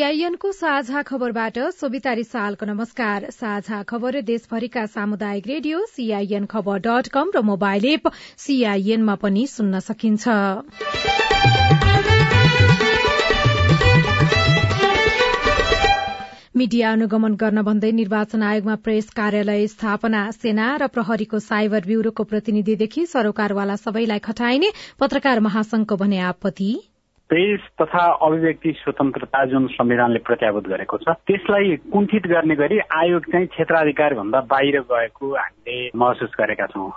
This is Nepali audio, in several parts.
सीआईएनको साझा खबरबाट सोभिता रिसालको नमस्कार। साझा खबर देशभरिका सामुदायिक रेडियो सीआईएन खबर डट कम र मोबाइल एप सीआईएनमा पनि सुन्न सकिन्छ। मीडिया अनुगमन गर्न भन्दै निर्वाचन आयोगमा प्रेस कार्यालय स्थापना सेना र प्रहरीको साइबर ब्यूरोको प्रतिनिधिदेखि सरोकारवाला सबैलाई खटाइने पत्रकार महासंघको भने आपत्ति। प्रेस तथा अभिव्यक्ति स्वतन्त्रता जुन संविधानले प्रत्याभूत गरेको छ त्यसलाई कुण्ठित गर्ने गरी आयोग चाहिँ क्षेत्राधिकार भन्दा बाहिर गएको हामीले महसुस गरेका छौं।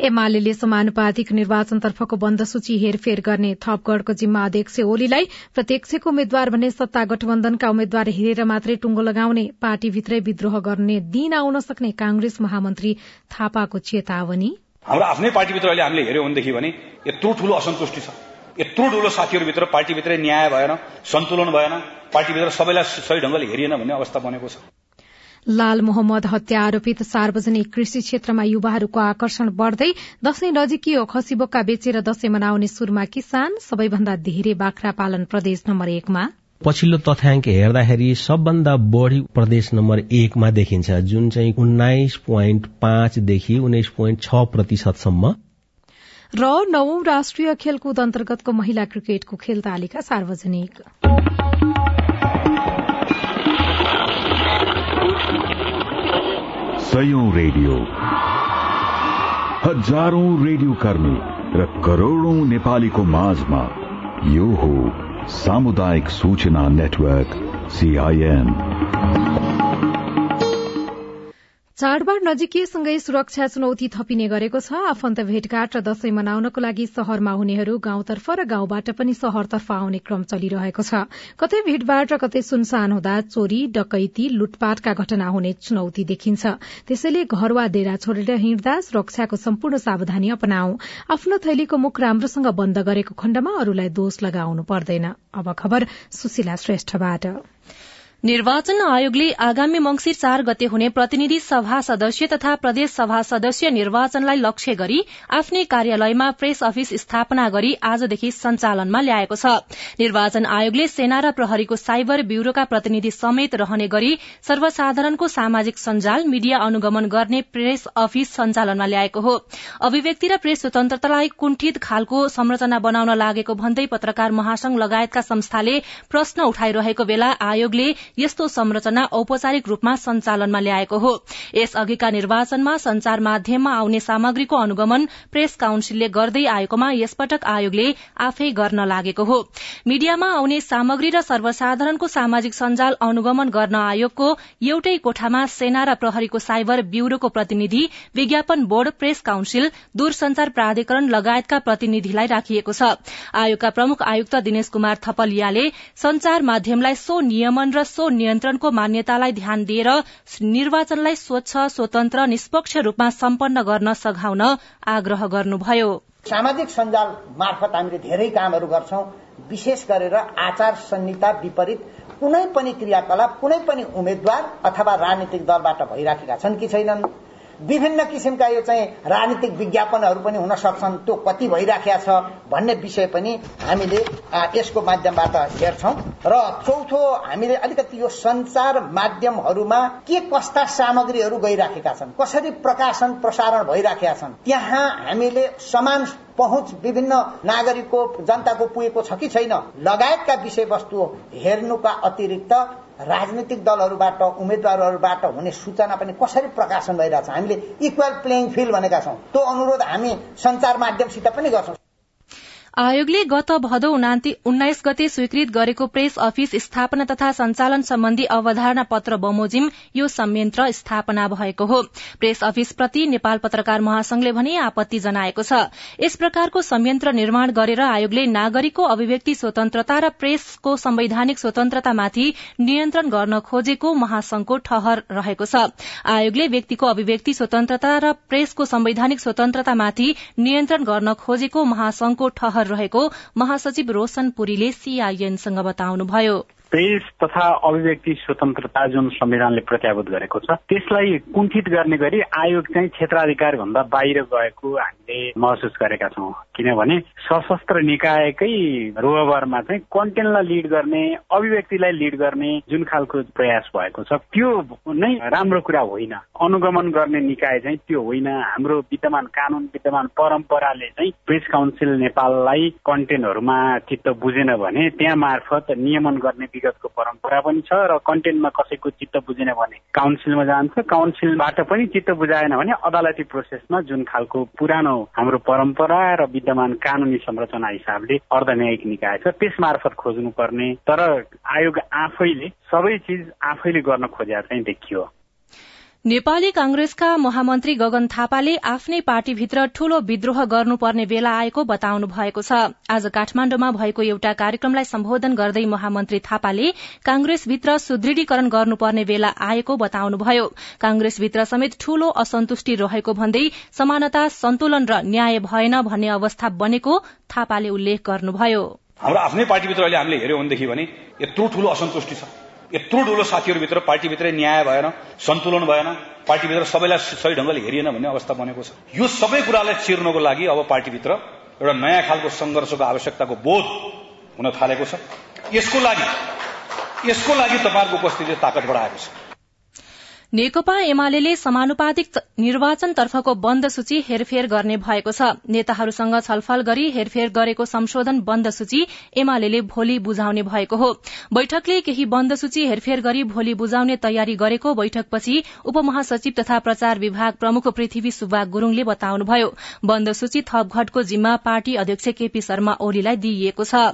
एमाले समानुपातिक निर्वाचनतर्फको बन्द सूची हेरफेर गर्ने थपगढ़को जिम्मा अध्यक्ष ओलीलाई प्रत्यक्षको उम्मेद्वार भने सत्ता गठबन्धनका उम्मेद्वार हेरेर मात्रै टुङ्गो लगाउने पार्टीभित्रै विद्रोह गर्ने दिन आउन सक्ने कांग्रेस महामन्त्री थापाको चेतावनी। हाम्रो आफ्नै पार्टीभित्र अहिले हामीले हेऱ्यौँ भनेदेखि भने यत्रो ठूलो असन्तुष्टि छ। यत्रो ठुलो साथीहरूभित्र पार्टीभित्रै न्याय भएन सन्तुलन भएन पार्टीभित्र सबैलाई सही ढंगले हेरिएन भन्ने अवस्था बनेको छ। लाल मोहम्मद हत्या आरोपित सार्वजनिक कृषि क्षेत्रमा युवाहरूको आकर्षण बढ़दै दशैं नजिकियो खसीबोक्का बेचेर दशैं मनाउने सुरमा किसान सबैभन्दा धेरै बाख्रा पालन प्रदेश नम्बर एकमा। पछिल्लो तथ्याङ्क हेर्दाखेरि सबभन्दा बढ़ी प्रदेश नम्बर एकमा देखिन्छ जुन चाहिँ उन्नाइस पोइन्ट पाँचदेखि उन्नाइस पोइन्ट छ प्रतिशतसम्म र नवौं राष्ट्रिय खेलकुद अन्तर्गतको महिला क्रिकेटको खेल तालिका सार्वजनिक। रेडियो। हजारौं रेडियो कर्मी र करोड़ौं नेपालीको माझमा यो हो सामुदायिक सूचना नेटवर्क सीआईएन चाडबाड नजिकिएसँगै सुरक्षा चुनौती थपिने गरेको छ। आफन्त भेटघाट र दशैं मनाउनको लागि शहरमा हुनेहरू गाउँतर्फ र गाउँबाट पनि शहरतर्फ आउने क्रम चलिरहेको छ। कतै भीड़भाड़ र कतै सुनसान हुँदा चोरी डकैती लुटपाटका घटना हुने चुनौती देखिन्छ। त्यसैले घर वा डेरा छोडेर हिँड्दा सुरक्षाको सम्पूर्ण सावधानी अपनाऊ। आफ्नो थैलीको मुख राम्रोसँग बन्द गरेको खण्डमा अरूलाई दोष लगाउनु पर्दैन। अब खबर सुशीला श्रेष्ठबाट। निर्वाचन आयोगले आगामी मंगिर चार गते हुने प्रतिनिधि सभा सदस्य तथा प्रदेश सभा सदस्य निर्वाचनलाई लक्ष्य गरी आफ्नै कार्यालयमा प्रेस अफिस स्थापना गरी आजदेखि सञ्चालनमा ल्याएको छ। निर्वाचन आयोगले सेना र प्रहरीको साइबर ब्यूरोका प्रतिनिधि समेत रहने गरी सर्वसाधारणको सामाजिक सञ्जाल मीडिया अनुगमन गर्ने प्रेस अफिस सञ्चालनमा ल्याएको हो। अभिव्यक्ति र प्रेस स्वतन्त्रतालाई कुण्ठित खालको संरचना बनाउन लागेको भन्दै पत्रकार महासंघ लगायतका संस्थाले प्रश्न उठाइरहेको बेला आयोगले यस्तो संरचना औपचारिक रूपमा सञ्चालनमा ल्याएको हो। यस अघिका निर्वाचनमा संचार माध्यममा आउने सामग्रीको अनुगमन प्रेस काउन्सिलले गर्दै आएकोमा यसपटक आयोगले आफै गर्न लागेको हो। मीडियामा आउने सामग्री र सर्वसाधारणको सामाजिक सञ्जाल अनुगमन गर्न आयोगको एउटै कोठामा सेना र प्रहरीको साइबर ब्यूरोको प्रतिनिधि विज्ञापन बोर्ड प्रेस काउन्सिल दूरसंचार प्राधिकरण लगायतका प्रतिनिधिलाई राखिएको छ। आयोगका प्रमुख आयुक्त दिनेश कुमार थपलियाले संचार माध्यमलाई सो नियमन र सो नियन्त्रणको मान्यतालाई ध्यान दिएर निर्वाचनलाई स्वच्छ स्वतन्त्र निष्पक्ष रूपमा सम्पन्न गर्न सघाउन आग्रह गर्नुभयो। सामाजिक सञ्जाल मार्फत हामीले धेरै कामहरू गर्छौं विशेष गरेर आचार संहिता विपरीत कुनै पनि क्रियाकलाप कुनै पनि उम्मेद्वार अथवा राजनीतिक दलबाट भइराखेका छन् कि छैनन्। विभिन्न किसिमका यो चाहिँ राजनीतिक विज्ञापनहरू पनि हुन सक्छन्। त्यो कति भइराखेका छ भन्ने विषय पनि हामीले यसको माध्यमबाट हेर्छौं। र चौथो हामीले अलिकति यो संचार माध्यमहरूमा के कस्ता सामग्रीहरू गइराखेका छन् कसरी प्रकाशन प्रसारण भइराखेका छन् त्यहाँ हामीले समान पहुँच विभिन्न नागरिकको जनताको पुगेको छ कि छैन लगायतका विषयवस्तु हेर्नुका अतिरिक्त राजनीतिक दलहरूबाट उम्मेद्वारहरूबाट हुने सूचना पनि कसरी प्रकाशन भइरहेछ? हामीले इक्वल प्लेइङ फिल्ड भनेका छौँ। त्यो अनुरोध हामी संचार माध्यमसित पनि गर्छौं। आयोगले गत भदौ उन्नाइस गते स्वीकृत गरेको प्रेस अफिस स्थापना तथा सञ्चालन सम्बन्धी अवधारणा पत्र बमोजिम यो संयन्त्र स्थापना भएको हो। प्रेस अफिस प्रति नेपाल पत्रकार महासंघले भने आपत्ति जनाएको छ। यस प्रकारको संयन्त्र निर्माण गरेर आयोगले नागरिकको अभिव्यक्ति स्वतन्त्रता र प्रेसको संवैधानिक स्वतन्त्रतामाथि नियन्त्रण गर्न खोजेको महासंघको ठहर रहेको छ। आयोगले व्यक्तिको अभिव्यक्ति स्वतन्त्रता र प्रेसको संवैधानिक स्वतन्त्रतामाथि नियन्त्रण गर्न खोजेको महासंघको ठहर रहेको महासचिव रोशन पुरीले सीआईएनसँग बताउनुभयो। प्रेस तथा अभिव्यक्ति स्वतन्त्रता जुन संविधानले प्रत्याभूत गरेको छ त्यसलाई कुण्ठित गर्ने गरी आयोग चाहिँ क्षेत्राधिकार भन्दा बाहिर गएको हामीले महसुस गरेका छौँ। किनभने सशस्त्र निकायकै रोहबरमा चाहिँ कन्टेन्टलाई लिड गर्ने अभिव्यक्तिलाई लिड गर्ने जुन खालको प्रयास भएको छ त्यो नै राम्रो कुरा होइन। अनुगमन गर्ने निकाय चाहिँ त्यो होइन। हाम्रो विद्यमान कानून विद्यमान परम्पराले चाहिँ प्रेस काउन्सिल नेपाललाई कन्टेन्टहरूमा चित्त बुझेन भने त्यहाँ मार्फत नियमन गर्ने विगतको परम्परा पनि छ र कन्टेन्टमा कसैको चित्त बुझेन भने काउन्सिलमा जान्छ। काउन्सिलबाट पनि चित्त बुझाएन भने अदालती प्रोसेसमा जुन खालको पुरानो हाम्रो परम्परा र विद्यमान कानुनी संरचना हिसाबले अर्धन्यायिक निकाय छ त्यस मार्फत खोज्नुपर्ने। तर आयोग आफैले सबै चिज आफैले गर्न खोजेर चाहिँ देखियो। नेपाली कांग्रेसका महामन्त्री गगन थापाले आफ्नै पार्टीभित्र ठूलो विद्रोह गर्नुपर्ने बेला आएको बताउनु भएको छ। आज काठमाण्डुमा भएको एउटा कार्यक्रमलाई सम्बोधन गर्दै महामन्त्री थापाले कांग्रेसभित्र सुदृढीकरण गर्नुपर्ने बेला आएको बताउनुभयो। कांग्रेसभित्र समेत ठूलो असन्तुष्टि रहेको भन्दै समानता सन्तुलन र न्याय भएन भन्ने अवस्था बनेको थापाले उल्लेख गर्नुभयो। हाम्रो आफ्नै पार्टीभित्र अहिले हामीले हेऱ्यौँ भनेदेखि भने यत्रो ठूलो असन्तुष्टि छ। यत्रो ठुलो साथीहरूभित्र पार्टीभित्रै न्याय भएन सन्तुलन भएन पार्टीभित्र सबैलाई सही ढंगले हेरिएन भन्ने अवस्था बनेको छ। यो सबै कुरालाई चिर्नको लागि अब पार्टीभित्र एउटा नयाँ खालको संघर्षको आवश्यकताको बोध हुन थालेको छ। यसको लागि यसको लागि तपाईँहरूको उपस्थिति ताकत बढाएको छ। नेकपा एमाले समानुपातिक निर्वाचनतर्फको बन्द सूची हेरफेर गर्ने भएको छ। नेताहरूसँग छलफल गरी हेरफेर गरेको संशोधन बन्द सूची एमाले भोलि बुझाउने भएको हो। बैठकले केही बन्द सूची हेरफेर गरी भोलि बुझाउने तयारी गरेको बैठकपछि उपमहासचिव तथा प्रचार विभाग प्रमुख पृथ्वी सुब्बा गुरूङले बताउनुभयो। बन्द सूची थपघटको जिम्मा पार्टी अध्यक्ष केपी शर्मा ओलीलाई दिइएको छ।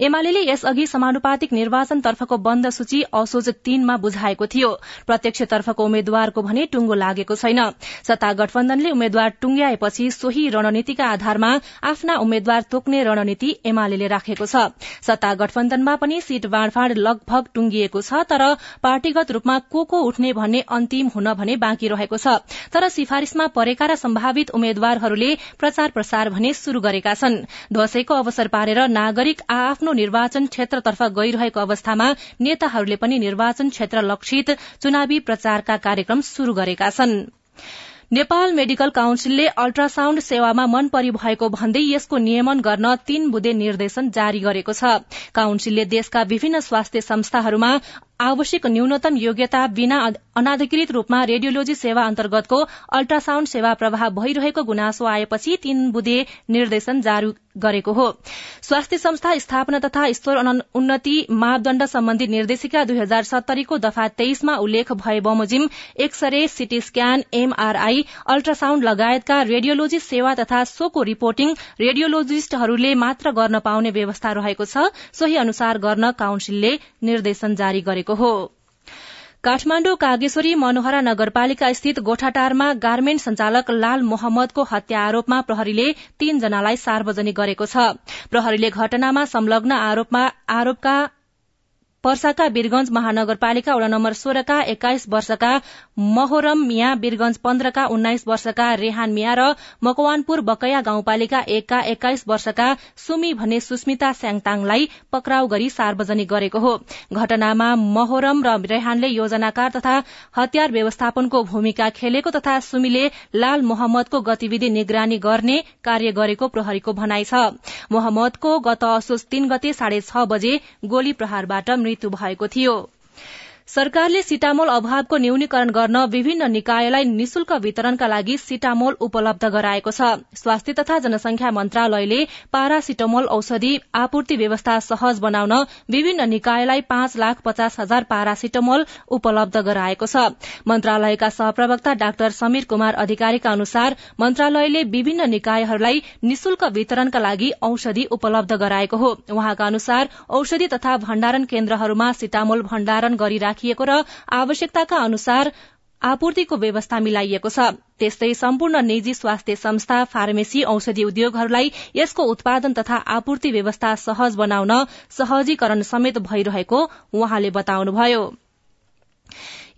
एमाले यसअघि समानुपातिक निर्वाचनतर्फको बन्द सूची असोज तीनमा बुझाएको थियो। प्रत्यक्षतर्फको उम्मेद्वारको भने टुंगो लागेको छैन। सत्ता गठबन्धनले उम्मेद्वार टुंग्याएपछि सोही रणनीतिका आधारमा आफ्ना उम्मेद्वार तोक्ने रणनीति एमाले राखेको छ। सत्ता गठबन्धनमा पनि सीट बाँडफाँड लगभग टुंगिएको छ तर पार्टीगत रूपमा को को उठ्ने भन्ने अन्तिम हुन भने बाँकी रहेको छ। तर सिफारिशमा परेका र सम्भावित उम्मेद्वारहरूले प्रचार प्रसार भने शुरू गरेका छन्। दशैंको अवसर पारेर नागरिक आ आफ्नो निर्वाचन क्षेत्रतर्फ गइरहेको अवस्थामा नेताहरूले पनि निर्वाचन क्षेत्र लक्षित चुनावी प्रचारका कार्यक्रम शुरू गरेका छन्। नेपाल मेडिकल काउन्सिलले अल्ट्रासाउण्ड सेवामा मन परिभएको भन्दै यसको नियमन गर्न तीन बुधे निर्देशन जारी गरेको छ। काउन्सिलले देशका विभिन्न स्वास्थ्य संस्थाहरूमा आवश्यक न्यूनतम योग्यता बिना अनाधिकृत रूपमा रेडियोलोजी सेवा अन्तर्गतको अल्ट्रासाउण्ड सेवा प्रवाह भइरहेको गुनासो आएपछि तीन बुधे निर्देशन जारी गरेको हो। स्वास्थ्य संस्था स्थापना तथा स्तर उन्नति मापदण्ड सम्बन्धी निर्देशिका दुई हजार सत्तरीको दफा तेइसमा उल्लेख भए बमोजिम x ray CT scan MRI ultrasound लगायतका रेडियोलोजी सेवा तथा सोको रिपोर्टिङ रेडियोलोजिस्टहरूले मात्र गर्न पाउने व्यवस्था रहेको छ। सोही अनुसार गर्न काउन्सिलले निर्देशन जारी गरेको हो। काठमाण्डु कागेश्वरी मनोहरा नगरपालिका स्थित गोठाटारमा गार्मेन्ट संचालक लाल मोहम्मदको हत्या आरोपमा प्रहरीले तीनजनालाई सार्वजनिक गरेको छ। प्रहरीले घटनामा संलग्न आरोपका पर्साका वीरगंज महानगरपालिका वडा नम्बर सोह्रका एक्काइस वर्षका महोरम मिया वीरगंज पन्ध्रका उन्नाइस वर्षका रेहान मिया र मकवानपुर बकैया गाउँपालिका एकका एक्काइस वर्षका सुमी भन्ने सुस्मिता स्याङताङलाई पक्राउ गरी सार्वजनिक गरेको हो। घटनामा महोरम र रेहानले योजनाकार तथा हतियार व्यवस्थापनको भूमिका खेलेको तथा सुमीले लाल मोहम्मदको गतिविधि निगरानी गर्ने कार्य गरेको प्रहरीको भनाइ छ। मोहम्मदको गत असोज तीन गते साढे छ बजे गोली प्रहारबाट भएको थियो। सरकारले सिटामोल अभावको न्यूनीकरण गर्न विभिन्न निकायलाई निशुल्क वितरणका लागि सिटामोल उपलब्ध गराएको छ। स्वास्थ्य तथा जनसंख्या मन्त्रालयले पारासिटामोल औषधि आपूर्ति व्यवस्था सहज बनाउन विभिन्न निकायलाई पाँच लाख पचास हजार पारासिटामोल उपलब्ध गराएको छ। मन्त्रालयका सहप्रवक्ता डाक्टर समीर कुमार अधिकारीका अनुसार मन्त्रालयले विभिन्न निकायहरूलाई निशुल्क वितरणका लागि औषधि उपलब्ध गराएको हो। उहाँका अनुसार औषधि तथा भण्डारण केन्द्रहरूमा सिटामोल भण्डारण गरिराखि राखिएको र आवश्यकताका अनुसार आपूर्तिको व्यवस्था मिलाइएको छ। त्यस्तै सम्पूर्ण निजी स्वास्थ्य संस्था फार्मेसी औषधि उद्योगहरूलाई यसको उत्पादन तथा आपूर्ति व्यवस्था सहज बनाउन सहजीकरण समेत भइरहेको उहाँले बताउनुभयो।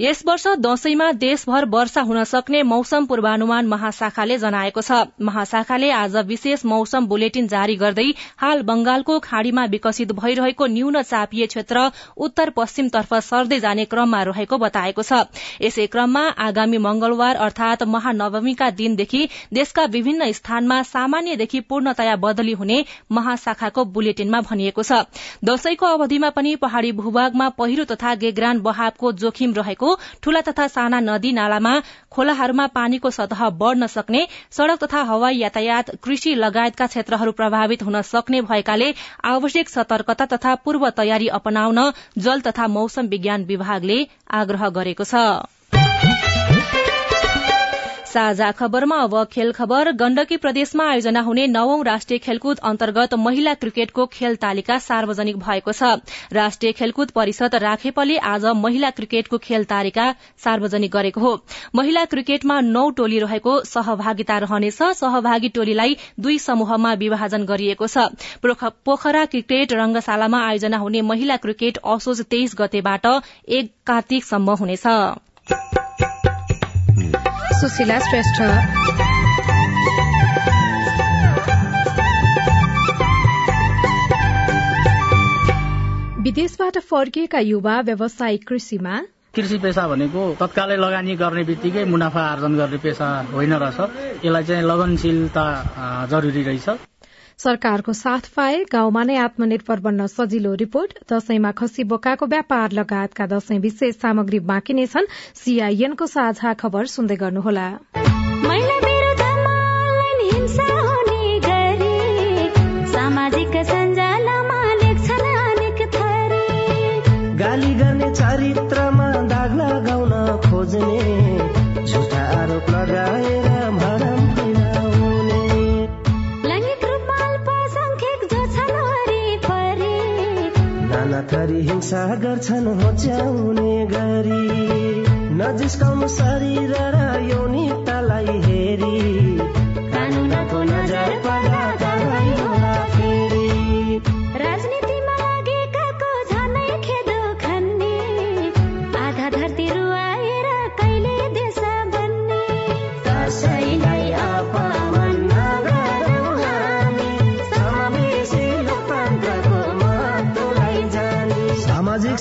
यस वर्ष दशैंमा देशभर वर्षा हुन सक्ने मौसम पूर्वानुमान महाशाखाले जनाएको छ। महाशाखाले आज विशेष मौसम बुलेटिन जारी गर्दै हाल बंगालको खाड़ीमा विकसित भइरहेको न्यून चापिए क्षेत्र उत्तर पश्चिमतर्फ सर्दै जाने क्रममा रहेको बताएको छ। यसै क्रममा आगामी मंगलबार अर्थात महानवमीका दिनदेखि देशका विभिन्न स्थानमा सामान्यदेखि पूर्णतया बदली हुने महाशाखाको बुलेटिनमा भनिएको छ। दशैंको अवधिमा पनि पहाड़ी भूभागमा पहिरो तथा गेग्रान बहावको जोखिम रहेको ठूला तथा साना नदी नालामा खोलाहरूमा पानीको सतह बढ़न सक्ने सड़क तथा हवाई यातायात कृषि लगायतका क्षेत्रहरू प्रभावित हुन सक्ने भएकाले आवश्यक सतर्कता तथा पूर्व तयारी अपनाउन जल तथा मौसम विज्ञान विभागले आग्रह गरेको छ। साझा खबरमा अब खेल खबर। गण्डकी प्रदेशमा आयोजना हुने नवौं राष्ट्रिय खेलकुद अन्तर्गत महिला क्रिकेटको खेल तालिका सार्वजनिक भएको छ। राष्ट्रिय खेलकुद परिषद राखेपले आज महिला क्रिकेटको खेल तालिका सार्वजनिक गरेको हो। महिला क्रिकेटमा नौ टोली रहेको सहभागिता रहनेछ। सहभागी टोलीलाई दुई समूहमा विभाजन गरिएको छ। पोखरा क्रिकेट रंगशालामा आयोजना हुने महिला क्रिकेट असोज तेइस गतेबाट एक कार्तिकसम्म हुनेछ। सुशीला श्रेष्ठ। विदेशबाट फर्किएका युवा व्यावसायिक कृषिमा? कृषि पेसा भनेको तत्कालै लगानी गर्ने बित्तिकै मुनाफा आर्जन गर्ने पेसा होइन रहेछ। यसलाई चाहिँ लगनशीलता जरुरी रहेछ। सरकारको साथ पाए गाउँमा नै आत्मनिर्भर बन्न सजिलो रिपोर्ट। दशैंमा खसी बोकाको व्यापार लगायतका दशैं विशेष सामग्री बाँकी नै छन्। सीआईएनको साझा खबर सुन्दै गर्नुहोला। थरी हिंसा गर्छन् होच्याउने गरी। नजिस्काउनु शरीर र यौनिकतालाई हेरी। कानुनको नजर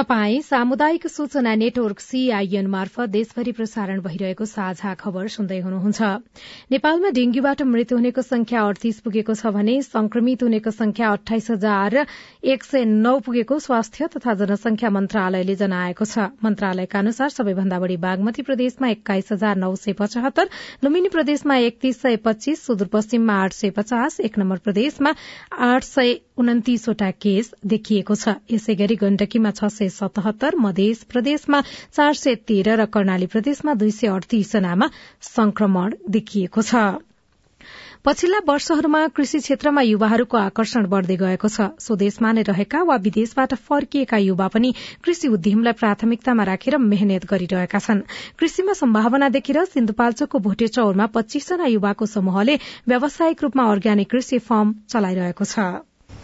तपाई सामुदायिक सूचना नेटवर्क सीआईएन मार्फत देशभरि प्रसारण भइरहेको साझा खबर सुन्दै हुनुहुन्छ। नेपालमा डेंगूबाट मृत्यु हुनेको संख्या अडतीस पुगेको छ भने संक्रमित हुनेको संख्या अठाइस हजार एक सय नौ पुगेको स्वास्थ्य तथा जनसंख्या मन्त्रालयले जनाएको छ। मन्त्रालयका अनुसार सबैभन्दा बढ़ी बागमती प्रदेशमा एक्काइस हजार नौ सय पचहत्तर लुम्बिनी प्रदेशमा एकतीस सय पच्चीस सुदूरपश्चिममा आठ सय पचास एक नम्बर प्रदेशमा आठ सय उन्तिसवटा केस देखिएको छ। यसै गरी गण्डकीमा छ सय सतहत्तर मध्य प्रदेशमा चार सय तेह्र र कर्णाली प्रदेशमा दुई सय अडतीस जनामा संक्रमण देखिएको छ। पछिल्ला वर्षहरूमा कृषि क्षेत्रमा युवाहरूको आकर्षण बढ़दै गएको छ। स्वदेशमा नै रहेका वा विदेशबाट फर्किएका युवा पनि कृषि उद्यमलाई प्राथमिकतामा राखेर मेहनत गरिरहेका छन्। कृषिमा सम्भावना देखेर सिन्धुपाल्चोकको भोटे चौरमा पच्चीसजना युवाको समूहले व्यावसायिक रूपमा अर्ग्यानिक कृषि फर्म चलाइरहेको छ।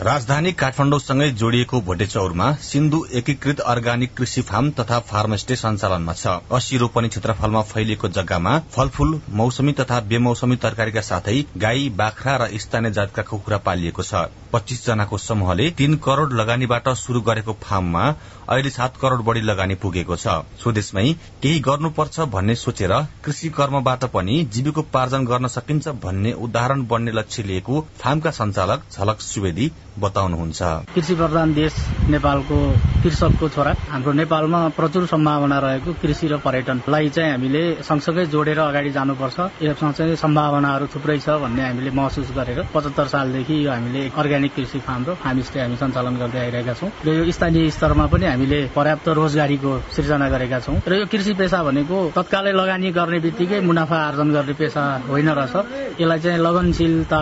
राजधानी काठमाडौँसँगै जोडिएको भोटेचौरमा सिन्धु एकीकृत अर्ग्यानिक कृषि फार्म तथा फार्मस्टे सञ्चालनमा छ। अस्सी रोपनी क्षेत्रफलमा फैलिएको जग्गामा फलफूल मौसमी तथा बेमौसमी तरकारीका साथै गाई बाख्रा र स्थानीय जातका कुखुरा पालिएको छ। पच्चीस जनाको समूहले तीन करोड़ लगानीबाट शुरू गरेको फार्ममा अहिले सात करोड़ बढ़ी लगानी पुगेको छ। स्वदेशमै केही गर्नुपर्छ भन्ने सोचेर कृषि कर्मबाट पनि जीविकोपार्जन गर्न सकिन्छ भन्ने उदाहरण बन्ने लक्ष्य लिएको फार्मका सञ्चालक झलक सुवेदी बताउनुहुन्छ। कृषि प्रधान देश नेपालको कृषकको छोरा। हाम्रो नेपालमा प्रचुर सम्भावना रहेको कृषि र पर्यटनलाई चाहिँ हामीले सँगसँगै जोडेर अगाडि जानुपर्छ। यसमा चाहिँ सम्भावनाहरू थुप्रै छ भन्ने हामीले महसुस गरेर पचहत्तर सालदेखि यो हामीले अर्ग्यानिक कृषि फार्म र फार्म स्टे हामी सञ्चालन गर्दै आइरहेका छौँ। र यो स्थानीय स्तरमा पनि हामीले पर्याप्त रोजगारीको सृजना गरेका छौँ। र यो कृषि पेसा भनेको तत्कालै लगानी गर्ने बित्तिकै मुनाफा आर्जन गर्ने पेसा होइन रहेछ। यसलाई चाहिँ लगनशीलता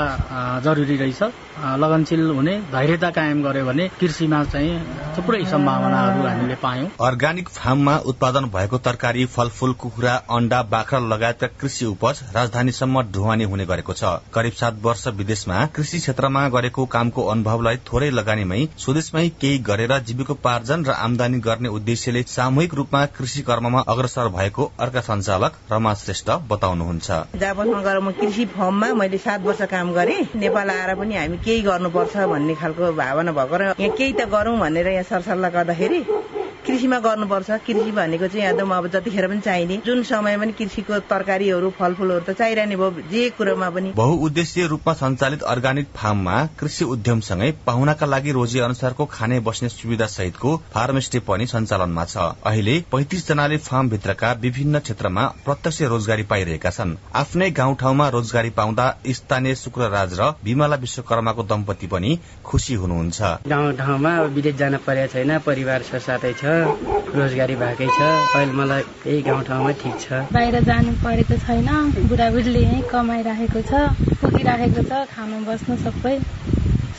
जरुरी रहेछ। लगनशील हुने धैर्यता कायम गर्यो भने कृषिमा चाहिँ थुप्रै सम्भावनाहरू हामीले पायौं। अर्ग्यानिक फार्ममा उत्पादन भएको तरकारी फलफूल कुखुरा अण्डा बाख्रा लगायतका कृषि उपज राजधानीसम्म ढुवानी हुने गरेको छ। करिब सात वर्ष विदेशमा कृषि क्षेत्रमा गरेको कामको अनुभवलाई थोरै लगानीमै स्वदेशमै केही गरेर जीविकोपार्जन र आमदानी गर्ने उद्देश्यले सामूहिक रूपमा कृषि कर्ममा अग्रसर भएको अर्का सञ्चालक रमा श्रेष्ठ बताउनुहुन्छ। जापानमा गएर म कृषि फर्ममा मैले सात वर्ष काम गरेँ। नेपाल आएर पनि हामी केही गर्नुपर्छ भन्ने खालको भावना भएको र यहाँ केही त गरौँ भनेर यहाँ सरसल्लाह गर्दाखेरि कृषिमा गर्नुपर्छ। कृषि भनेको चाहिँ एकदम अब जतिखेर पनि चाहिने। जुन समय पनि कृषिको तरकारीहरू फलफुलहरू त चाहिरहने भयो जे कुरोमा पनि। बहुउद्देश्य रूपमा सञ्चालित अर्ग्यानिक फार्ममा कृषि उद्यमसँगै पाहुनाका लागि रोजी अनुसारको खाने बस्ने सुविधा सहितको फार्म स्टे पनि सञ्चालनमा छ। अहिले पैंतिस जनाले फार्म भित्रका विभिन्न क्षेत्रमा प्रत्यक्ष रोजगारी पाइरहेका छन्। आफ्नै गाउँठाउँमा रोजगारी पाउँदा स्थानीय शुक्रराज र विमला विश्वकर्माको दम्पति पनि खुशी हुनुहुन्छ। गाउँ ठाउँमा विदेश जान परेको छैन परिवार साथै छ। रोजगारी भएकै छ। अहिले मलाई यही गाउँठाउँमा ठिक छ। बाहिर जानु परेको छैन। बुढाबुढीले यहीँ कमाइराखेको छ पुगिराखेको छ खानु बस्नु सबै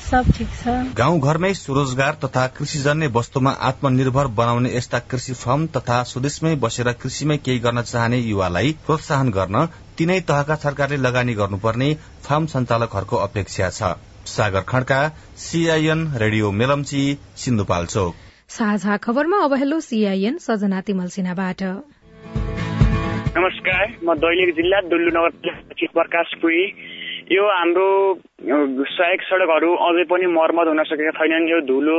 सब ठिक छ। गाउँ घरमै स्वरोजगार तथा कृषिजन्य वस्तुमा आत्मनिर्भर बनाउने यस्ता कृषि फर्म तथा स्वदेशमै बसेर कृषिमै केही गर्न चाहने युवालाई प्रोत्साहन गर्न तीनै तहका सरकारले लगानी गर्नुपर्ने फार्म सञ्चालकहरूको अपेक्षा छ। Sagar Khadka CIN radio Melamchi Sindhupalchok. साझा खबरमा अब हेलो सीआईएन सजना तिमल सिन्हाबाट। नमस्कार म दैलेख जिल्ला दुल्लु नगर प्रकाश पुरी। यो हाम्रो सहायक सडकहरू अझै पनि मर्मत हुन सकेका छैनन् यो धुलो।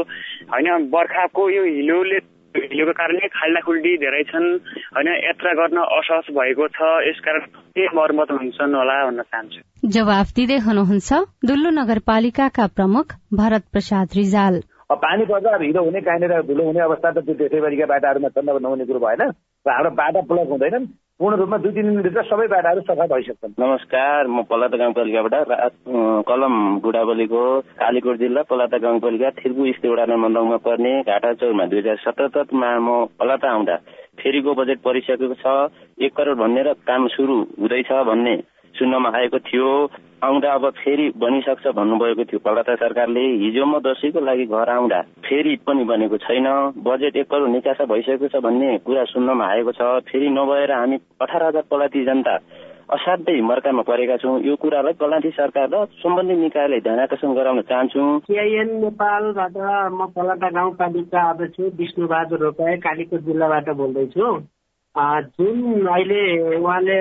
होइन बर्खाको यो हिलोले हिलोको कारणले खाल्डाखुल्डी धेरै छन्। होइन यात्रा गर्न असहज भएको छ। यसकारण के मर्मत हुन्छन् होला भन्न चाहन्छु। जवाफ दिँदै हुनुहुन्छ दुल्लु नगरपालिकाका प्रमुख भरत प्रसाद रिजाल। अब पानी पर्दा अब हिलो हुने कहाँनिर धुलो हुने अवस्था त त्यो देशैभरिका बाटाहरूमा छन् अब नहुने कुरो भएन। र हाम्रो बाटा ब्लक हुँदैनन्। पूर्ण रूपमा दुई तिन दिनभित्र सबै बाटाहरू सफा भइसक्छन्। नमस्कार म पलाता गाउँपालिकाबाट कलम बुढाबलीको कालीकोट जिल्ला पलाता गाउँपालिका स्थित वडा नम्बर नौमा पर्ने घाटा चौरमा दुई हजार सतहत्तरमा म पलाता आउँदा। फेरिको बजेट परिसकेको छ एक करोड भन्ने र काम सुरु हुँदैछ भन्ने। सुन्नमा आएको थियो। आउँदा अब फेरि बनिसक्छ भन्नुभएको थियो। पलता सरकारले हिजो म दसैँको लागि घर आउँदा फेरि पनि बनेको छैन। बजेट एक करोड निकासा भइसकेको छ भन्ने कुरा सुन्नमा आएको छ। फेरि नभएर हामी अठार हजार पलाती जनता असाध्यै मर्कामा परेका छौँ। यो कुरालाई पलान्ती सरकार र सम्बन्धित निकायले ध्यान आकर्षण गराउन चाहन्छु। सिआइएन नेपालबाट म पलाटा गाउँपालिका अध्यक्ष विष्णुबहादुर रोपाए कालीकोट जिल्लाबाट बोल्दैछु। जुन अहिले उहाँले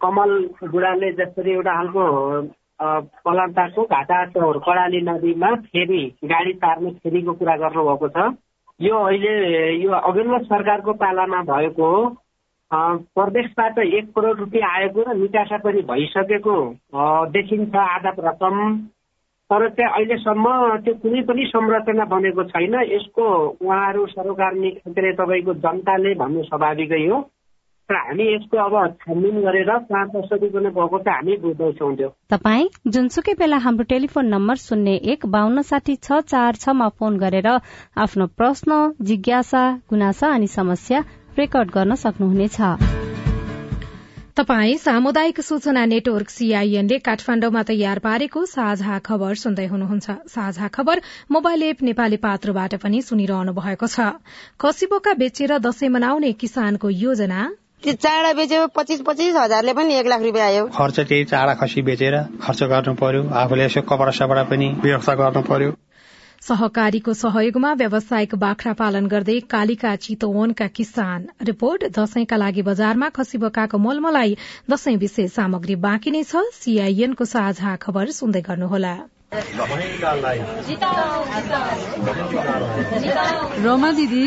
कमल बुढाले जसरी एउटा खालको पलान्ताको घाटा कडाली नदीमा फेरि गाडी तार्ने फेरिको कुरा गर्नुभएको छ। यो अहिले यो अघिल्लो सरकारको पालामा भएको हो। प्रदेशबाट एक करोड रुपियाँ आएको र निकासा पनि भइसकेको देखिन्छ आधा रकम। तर चाहिँ अहिलेसम्म त्यो कुनै पनि संरचना बनेको छैन। यसको उहाँहरू सरोकार अरे तपाईँको जनताले भन्नु स्वाभाविकै हो। र हामी यसको अब छानबिन गरेर कहाँ कसरी पनि भएको चाहिँ हामी बुझ्दैछौँ त्यो। तपाई जुनसुकै बेला हाम्रो टेलिफोन नम्बर शून्य एक बान्न साठी छ चार छमा फोन गरेर आफ्नो प्रश्न जिज्ञासा गुनासा अनि समस्या रेकर्ड गर्न सक्नुहुनेछ। तपाई सामुदायिक सूचना नेटवर्क सीआईएनले काठमाण्डुमा तयार पारेको साझा खबर सुन्दै हुनुहुन्छ। साझा खबर मोबाइल एप नेपाली पात्रबाट पनि सुनिरहनु भएको छ। कसिबोका बेचेर दशैं मनाउने किसानको योजना त्यो चाडा बेच्यो पच्चिस पच्चिस हजारले पनि एक लाख रुपियाँ आयो। खर्च त्यही चाडा खसी बेचेर खर्च गर्नु पर्यो। आफूले यसो कपडा सपडा पनि व्यवस्था गर्नु पर्यो। सहकारीको सहयोगमा व्यावसायिक बाख्रा पालन गर्दै कालिका चितवनका किसान। रिपोर्ट दशैंका लागि बजारमा खसी बोकाको मलमलाई दशैं विशेष सामग्री बाँकी नै छ। सीआईएनको साझा खबर सुन्दै गर्नुहोला। रमा दिदी।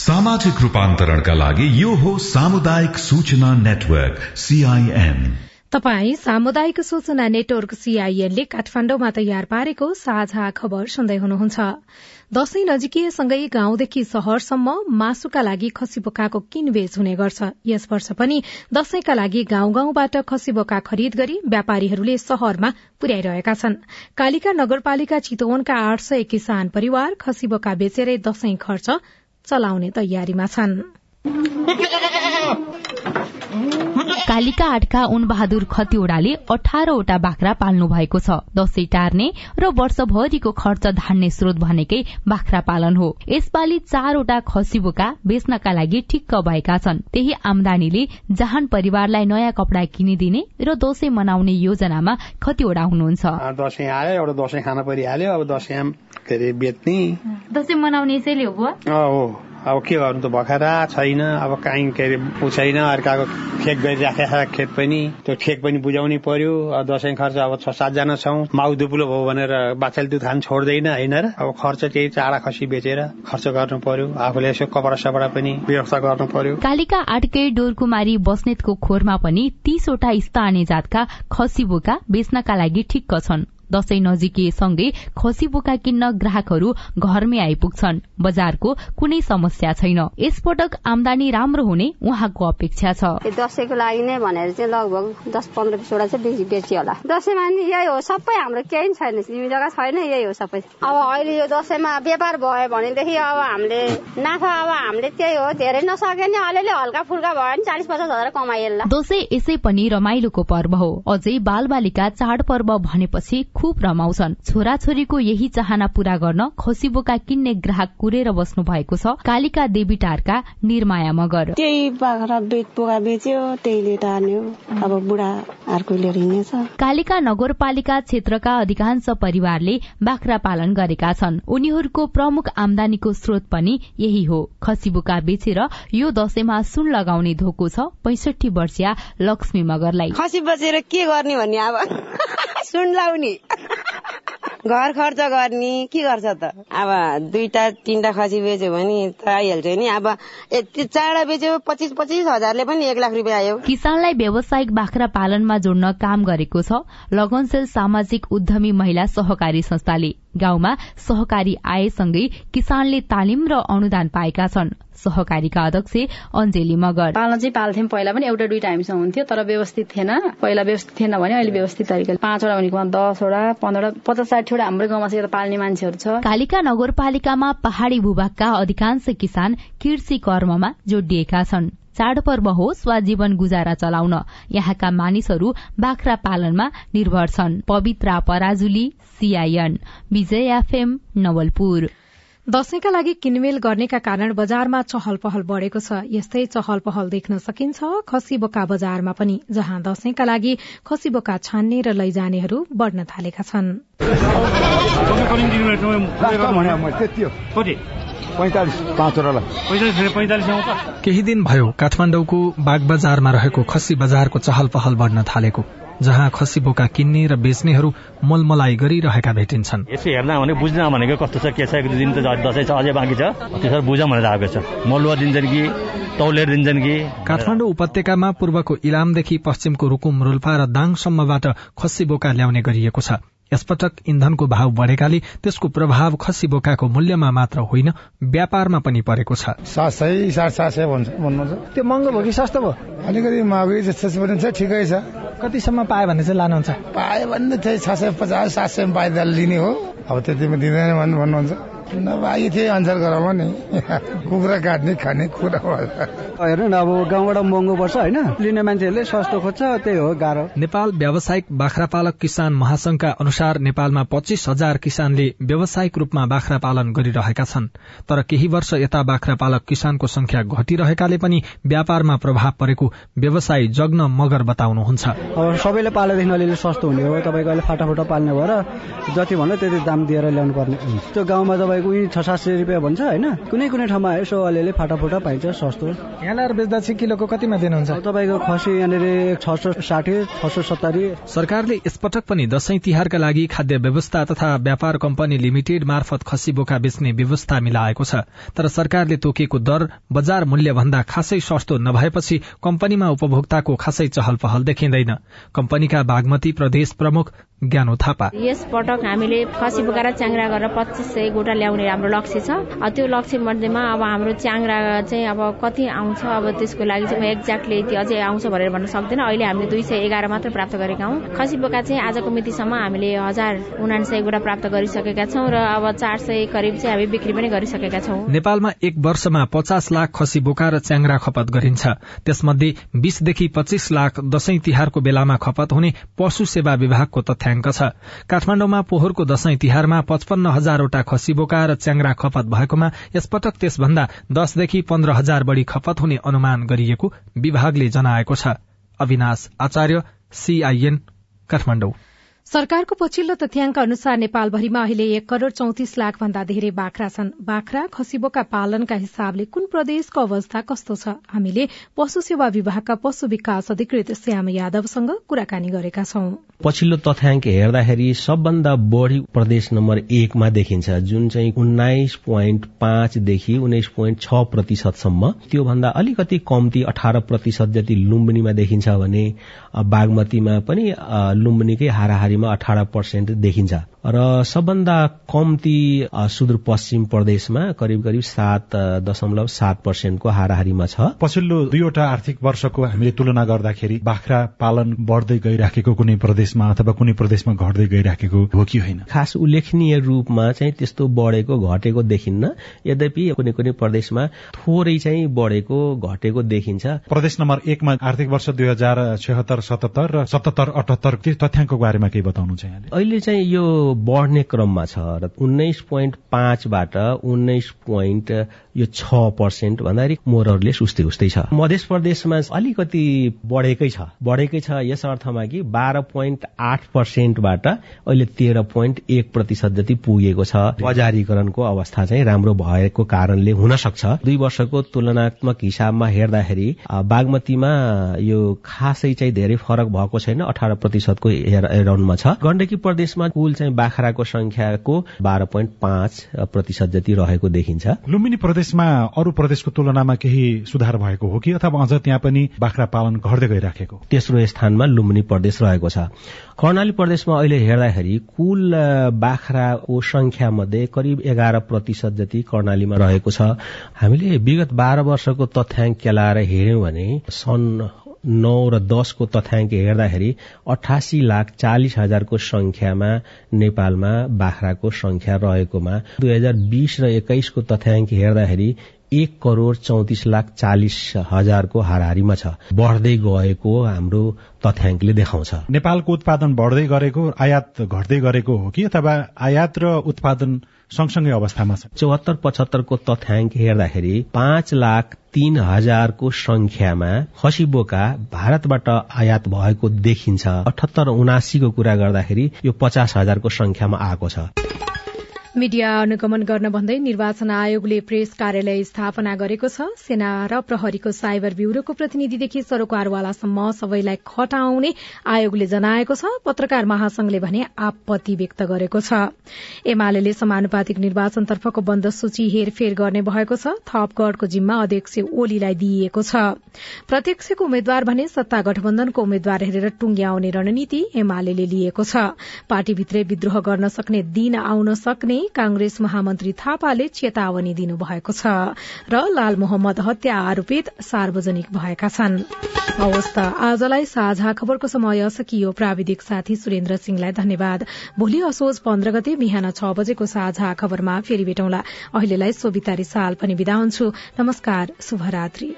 सामाजिक रूपान्तरणका लागि यो हो सामुदायिक सूचना नेटवर्क सीआईएन तपाई सामुदायिक सूचना नेटवर्क सीआईएनले काठमाण्डुमा तयार पारेको साझा खबर सुन्दै हुनुहुन्छ। दशैं नजिकिएसँगै गाउँदेखि शहरसम्म मासुका लागि खसी बोकाको किनबेच हुने गर्छ। यस वर्ष पनि दशैंका लागि गाउँ गाउँबाट खसी बोका खरिद गरी व्यापारीहरूले शहरमा पुर्याइरहेका छन्। कालिका नगरपालिका चितवनका आठ सय किसान परिवार खसी बोका बेचेरै दशैं खर्च चलाउने तयारीमा छन्। कालिका आठका उन बहादुर खतिवड़ाले अठारवटा बाख्रा पाल्नु भएको छ। दशैं टार्ने र वर्षभरिको खर्च धान्ने स्रोत भनेकै बाख्रा पालन हो। यसपालि चारवटा खसी बोका बेच्नका लागि ठिक्क भएका छन्। त्यही आमदानीले जहान परिवारलाई नयाँ कपड़ा किनिदिने र दशैं मनाउने योजनामा खतिवड़ा हुनुहुन्छ। दशैं आयो एउटा दशैं खान परिहाल्यो अब दशैं के अरे बेच्ने। दशैं मनाउने हो। अब के गर्नु त भखरा छैन अब काहीँ के अरे ऊ छैन अर्काको खेत गरिराखेको छ खेत पनि। त्यो ठेक पनि बुझाउनै पर्यो। दसैँ खर्च अब छ सातजना छौँ। माउ दुब्लो भयो भनेर बाछाले दुध खान छोड्दैन होइन र? अब खर्च त्यही चारा खसी बेचेर खर्च गर्नु पर्यो। आफूले यसो कपडा सपडा पनि व्यवस्था गर्नु पर्यो। कालिका आटकै डोरकुमारी बस्नेतको खोरमा पनि तीसवटा स्थानीय जातका खसी बोका बेच्नका लागि ठिक्क छन्। दशैं नजिकिएसँगै खसी बोका किन्न ग्राहकहरू घरमै आइपुग्छन्। बजारको कुनै समस्या छैन। यसपटक आमदानी राम्रो हुने उहाँको अपेक्षा छ। दसैँको लागि नै भनेर चाहिँ लगभग दस पन्ध्र बिसवटा चाहिँ बेची होला। दसैँमा नि यही हो सबै हाम्रो केही छैन। जग्गा छैन यही हो सबै। अब अहिले यो दसैँमा व्यापार भयो भनेदेखि अब हामीले नाफा अब हामीले त्यही हो धेरै नसके नि अलिअलि हल्का फुल्का भयो भने चालिस पचास हजार कमाइएला दशैं यसै पनि रमाइलोको पर्व हो। अझै बाल बालिका चाड पर्व भनेपछि खुब रमाउँछन्। छोराछोरीको यही चाहना पूरा गर्न खसीबोका किन्ने ग्राहक कुरेर बस्नु भएको छ। कालिका देवी टारका निर्माया मगर। त्यही बाख्रा बेच्यो त्यहीले अब बुढाहरूको लिएर हिँडेछ कालिका नगरपालिका क्षेत्रका अधिकांश परिवारले बाख्रा पालन गरेका छन्। उनीहरूको प्रमुख आमदानीको स्रोत पनि यही हो। खसीबोका बेचेर यो दशैंमा सुन लगाउने धोको छ पैसठी वर्षीय लक्ष्मी मगरलाई। खसी बचेर के गर्ने भन्ने अब? सुन लाउने। घर खर्च गर्ने के गर्छ त? अब दुईटा तिनटा खसी बेच्यो भने त आइहाल्छ नि। अब यति चारवटा बेच्यो पच्चिस पच्चिस हजारले पनि एक लाख रुपियाँ आयो। किसानलाई व्यावसायिक बाख्रा पालनमा जोड्न काम गरेको छ लगनसेल सामाजिक उद्यमी महिला सहकारी संस्थाले। गाउँमा सहकारी आएसँगै किसानले तालिम र अनुदान पाएका छन्। सहकारीका अध्यक्ष अञ्जेली मगर। पाल्न चाहिँ पाल्थ्यौँ पहिला पनि एउटा दुईटा हामीसँग हुन्थ्यो तर व्यवस्थित थिएन। पहिला व्यवस्थित थिएन भने अहिले व्यवस्थित तरिकाले। पाँचवटा भनेको दसवटा पन्ध्रवटा पचास साठीवटा हाम्रो गाउँमा चाहिँ पाल्ने मान्छेहरू छ। कालिका नगरपालिकामा पहाड़ी भूभागका अधिकांश किसान कृषि कर्ममा जोडिएका छन्। चाडपर्व होस् वा जीवन गुजारा चलाउन। यहाँका मानिसहरू बाख्रा पालनमा निर्भर छन्। Pavitra Parajuli CIN Vijay FM Nawalpur. दशैंका लागि किनमेल गर्नेका कारण बजारमा चहल पहल बढ़ेको छ। यस्तै चहल पहल देख्न सकिन्छ। खसी बोका बजारमा पनि जहाँ दशैंका लागि खसी बोका छान्ने र लैजानेहरू बढ़न थालेका छन्। केही दिन भयो काठमाडौँको बागबजारमा रहेको खसी बजारको चहल पहल बढ्न थालेको। जहाँ खसी बोका किन्ने र बेच्नेहरू मलमलाई गरिरहेका भेटिन्छन्। यसो हेर्दा भने बुझ्न भनेको कस्तो छ के छ एक दुई दिन त दसैँ छ अझै बाँकी छ। त्यसरी बुझौँ भनेर आएको छ। मलुवा दिन्छन् कि तौलेर दिन्छन् कि? काठमाडौँ उपत्यकामा पूर्वको इलामदेखि पश्चिमको रुकुम रोल्पा र दाङसम्मबाट खसी बोका ल्याउने गरिएको छ। यसपटक इन्धनको भाव बढेकाले त्यसको प्रभाव खसी बोकाको मूल्यमा मात्र होइन व्यापारमा पनि परेको छ। सात सय साढे सात सय भन्नुहुन्छ। त्यो महँगो भयो कि सस्तो भयो? अलिकति महँगै जस्तो पनि छ ठिकै छ। कतिसम्म पायो भने चाहिँ लानुहुन्छ? पायो भने चाहिँ छ सय पचास सात सय पाए लिने हो। अब त्यतिमा दिँदैन भन्नुहुन्छ। नभए थिए अनुसार गरौँ नि। कुखुरा काट्ने खाने कुरा हेर्नु न अब गाउँबाट महँगो पर्छ होइन? लिने मान्छेहरूले सस्तो खोज्छ त्यही हो गाह्रो। नेपाल व्यावसायिक बाख्रा पालक किसान महासंघका अनुसार नेपालमा पच्चीस हजार किसानले व्यावसायिक रूपमा बाख्रा पालन गरिरहेका छन्। तर केही वर्ष यता बाख्रा पालक किसानको संख्या घटिरहेकाले पनि व्यापारमा प्रभाव परेको व्यवसायी जग्न मगर बताउनुहुन्छ। अब सबैले पालेदेखि अलिअलि सस्तो हुने हो। तपाईँको अहिले फाटाफुटा पाल्ने भएर जति भन्यो त्यति दाम दिएर ल्याउनु पर्ने त्यो गाउँमा तपाईँ तपाईँको छ सात सय रुपियाँ भन्छ होइन? कुनै कुनै ठाउँमा यसो अलिअलि फाटाफुटा पाइन्छ सस्तो। यहाँ ल्याएर बेच्दा चाहिँ किलोको कतिमा दिनुहुन्छ? तपाईँको खसी यहाँनिर छ सौ साठी छ सौ सत्तरी। सरकारले यसपटक पनि दशैं तिहारका लागि खाद्य व्यवस्था तथा व्यापार कम्पनी लिमिटेड मार्फत खसी बोका बेच्ने व्यवस्था मिलाएको छ। तर सरकारले तोकेको दर बजार मूल्य भन्दा खासै सस्तो नभएपछि कम्पनीमा उपभोक्ताको खासै चहल पहल देखिँदैन। कम्पनीका बागमती प्रदेश प्रमुख ज्ञानो थापा। यस पटक हामीले खसी बोकाएर च्याङ्रा गरेर पच्चिस सय गोटा ल्याउने हाम्रो लक्ष्य छ। त्यो लक्ष्य मध्येमा अब हाम्रो च्याङ्रा चाहिँ अब कति आउँछ अब त्यसको लागि चाहिँ म एक्ज्याक्टली यति अझै आउँछ भनेर भन्न सक्दैन। अहिले हामीले दुई सय एघार मात्र प्राप्त गरेका हौँ। खसी बोका चाहिँ आजको मितिसम्म हामीले हजार उनासय गोटा प्राप्त गरिसकेका छौँ र अब चार सय करिब चाहिँ हामी बिक्री पनि गरिसकेका छौँ। नेपालमा एक वर्षमा पचास लाख खसी बोका र च्याङ्रा खपत गरिन्छ। त्यसमध्ये बीसदेखि पच्चीस लाख दशैं तिहारको बेलामा खपत हुने पशु सेवा विभागको तथ्य तथ्याङ्क छ काठमाडौँमा पोहोरको दशैं तिहारमा पचपन्न हजारवटा खसी बोका र च्याङ्रा खपत भएकोमा यसपटक त्यसभन्दा दसदेखि पन्ध्र हजार बढ़ी खपत हुने अनुमान गरिएको विभागले जनाएको छ। अविनाश आचार्य सीआईएन काठमाडौँ। सरकारको पछिल्लो तथ्याङ्क अनुसार नेपालभरिमा अहिले एक करोड़ चौतिस लाख भन्दा धेरै बाख्रा छन्। बाख्रा खसीबोका पालनका हिसाबले कुन प्रदेशको अवस्था कस्तो छ? हामीले पशु सेवा विभागका पशु विकास अधिकृत श्याम यादवसँग कुराकानी गरेका छौं। पछिल्लो तथ्याङ्क हेर्दाखेरि सबभन्दा बढ़ी प्रदेश नम्बर एकमा देखिन्छ। जुन चाहिँ उन्नाइस पोइन्ट पाँचदेखि उन्नाइस पोइन्ट छ प्रतिशतसम्म त्योभन्दा अलिकति कम्ती अठार प्रतिशत जति लुम्बिनीमा देखिन्छ भने बागमतीमा पनि लुम्बिनीकै हाराहारी मा अठार पर्सेन्ट देखिन्छ। र सबभन्दा कम्ती सुदूरपश्चिम प्रदेशमा करिब करिब सात दशमलव सात पर्सेन्टको हाराहारीमा छ। पछिल्लो दुईवटा आर्थिक वर्षको हामीले तुलना गर्दाखेरि बाख्रा पालन बढ्दै गइराखेको कुनै प्रदेशमा अथवा कुनै प्रदेशमा घट्दै गइराखेको हो कि होइन? खास उल्लेखनीय रूपमा चाहिँ त्यस्तो बढेको घटेको देखिन्न। यद्यपि कुनै कुनै प्रदेशमा थोरै चाहिँ बढेको घटेको देखिन्छ। प्रदेश नम्बर एकमा आर्थिक वर्ष दुई हजार छत्तर सतहत्तर र सतहत्तर अठहत्तर तथ्याङ्कको बारेमा केही बताउनु चाहिँ अहिले चाहिँ यो बढ्ने क्रममा छ र उन्नाइस पोइन्ट पाँचबाट उन्नाइस पोइन्ट यो छ पर्सेन्ट भन्दाखेरि मोरहरूले उस्तै उस्तै छ। मध्य प्रदेशमा अलिकति बढेकै छ। बढेकै छ यस अर्थमा कि बाह्र पोइन्ट आठ पर्सेन्टबाट अहिले तेह्र पोइन्ट एक प्रतिशत जति पुगेको छ। बजारीकरणको अवस्था चाहिँ राम्रो भएको कारणले हुन सक्छ। दुई वर्षको तुलनात्मक हिसाबमा हेर्दाखेरि बागमतीमा यो खासै चाहिँ धेरै फरक भएको छैन। अठार प्रतिशतको एराउन्डमा छ। गण्डकी प्रदेशमा कुल चाहिँ बाख्राको संख्याको बाह्र पोइन्ट पाँच प्रतिशत जति रहेको देखिन्छ। लुम्बिनी प्रदेशमा अरू प्रदेशको तुलनामा केही सुधार भएको हो कि अथवा अझ त्यहाँ पनि बाख्रा पालन घट्दै गइराखेको? तेस्रो स्थानमा लुम्बिनी प्रदेश रहेको छ। कर्णाली प्रदेशमा अहिले हेर्दाखेरि कुल बाख्राको संख्या मध्ये करिब एघार प्रतिशत जति कर्णालीमा रहेको छ। हामीले विगत बाह्र वर्षको तथ्याङ्क केलाएर हेर्यौं भने सन् नौ र दसको तथ्याङ्क हेर्दाखेरि अठासी लाख चालिस हजारको संख्यामा नेपालमा बाख्राको संख्या रहेकोमा दुई हजार बीस र एक्काइसको तथ्याङ्क हेर्दाखेरि एक करोड़ चौतिस लाख चालिस हजारको हाराहारीमा छ। बढ्दै गएको हाम्रो तथ्याङ्कले देखाउँछ। नेपालको उत्पादन बढ्दै गरेको आयात घट्दै गरेको हो कि अथवा आयात र उत्पादन सँगसँगै अवस्थामा छ। चौहत्तर पचहत्तरको तथ्याङ्क हेर्दाखेरि पाँच लाख तीन हजारको संख्यामा खसी बोका भारतबाट आयात भएको देखिन्छ। अठहत्तर उनासीको कुरा गर्दाखेरि यो पचास हजारको संख्यामा आएको छ। मीडिया अनुगमन गर्न भन्दै निर्वाचन आयोगले प्रेस कार्यालय स्थापना गरेको छ। सेना र प्रहरीको साइबर ब्यूरोको प्रतिनिधिदेखि सरोकारवालासम्म सबैलाई खटाउने आयोगले जनाएको छ। पत्रकार महासंघले भने आपत्ति व्यक्त गरेको छ। एमाले समानुपातिक निर्वाचनतर्फको बन्द सूची हेरफेर गर्ने भएको छ। थपगढ़को जिम्मा अध्यक्ष ओलीलाई दिइएको छ। प्रत्यक्षको उम्मेद्वार भने सत्ता गठबन्धनको उम्मेद्वार हेरेर टुंग्याउने रणनीति एमाले लिएको छ। पार्टीभित्रै विद्रोह गर्न सक्ने दिन आउन सक्ने कांग्रेस महामन्त्री थापाले चेतावनी दिनुभएको छ र लाल मोहम्मद हत्या आरोपित सार्वजनिक भएका छन्। अवस्था आजलाई साझा खबरको समय सकियो प्राविधिक साथी सुरेन्द्र सिंहलाई धन्यवाद। भोलि असोज पन्ध्र गते बिहान छ बजेको साझा खबरमा फेरि भेटौँला। अहिलेलाई सोभितारी साल पनि विदा हुन्छु। नमस्कार शुभरात्री।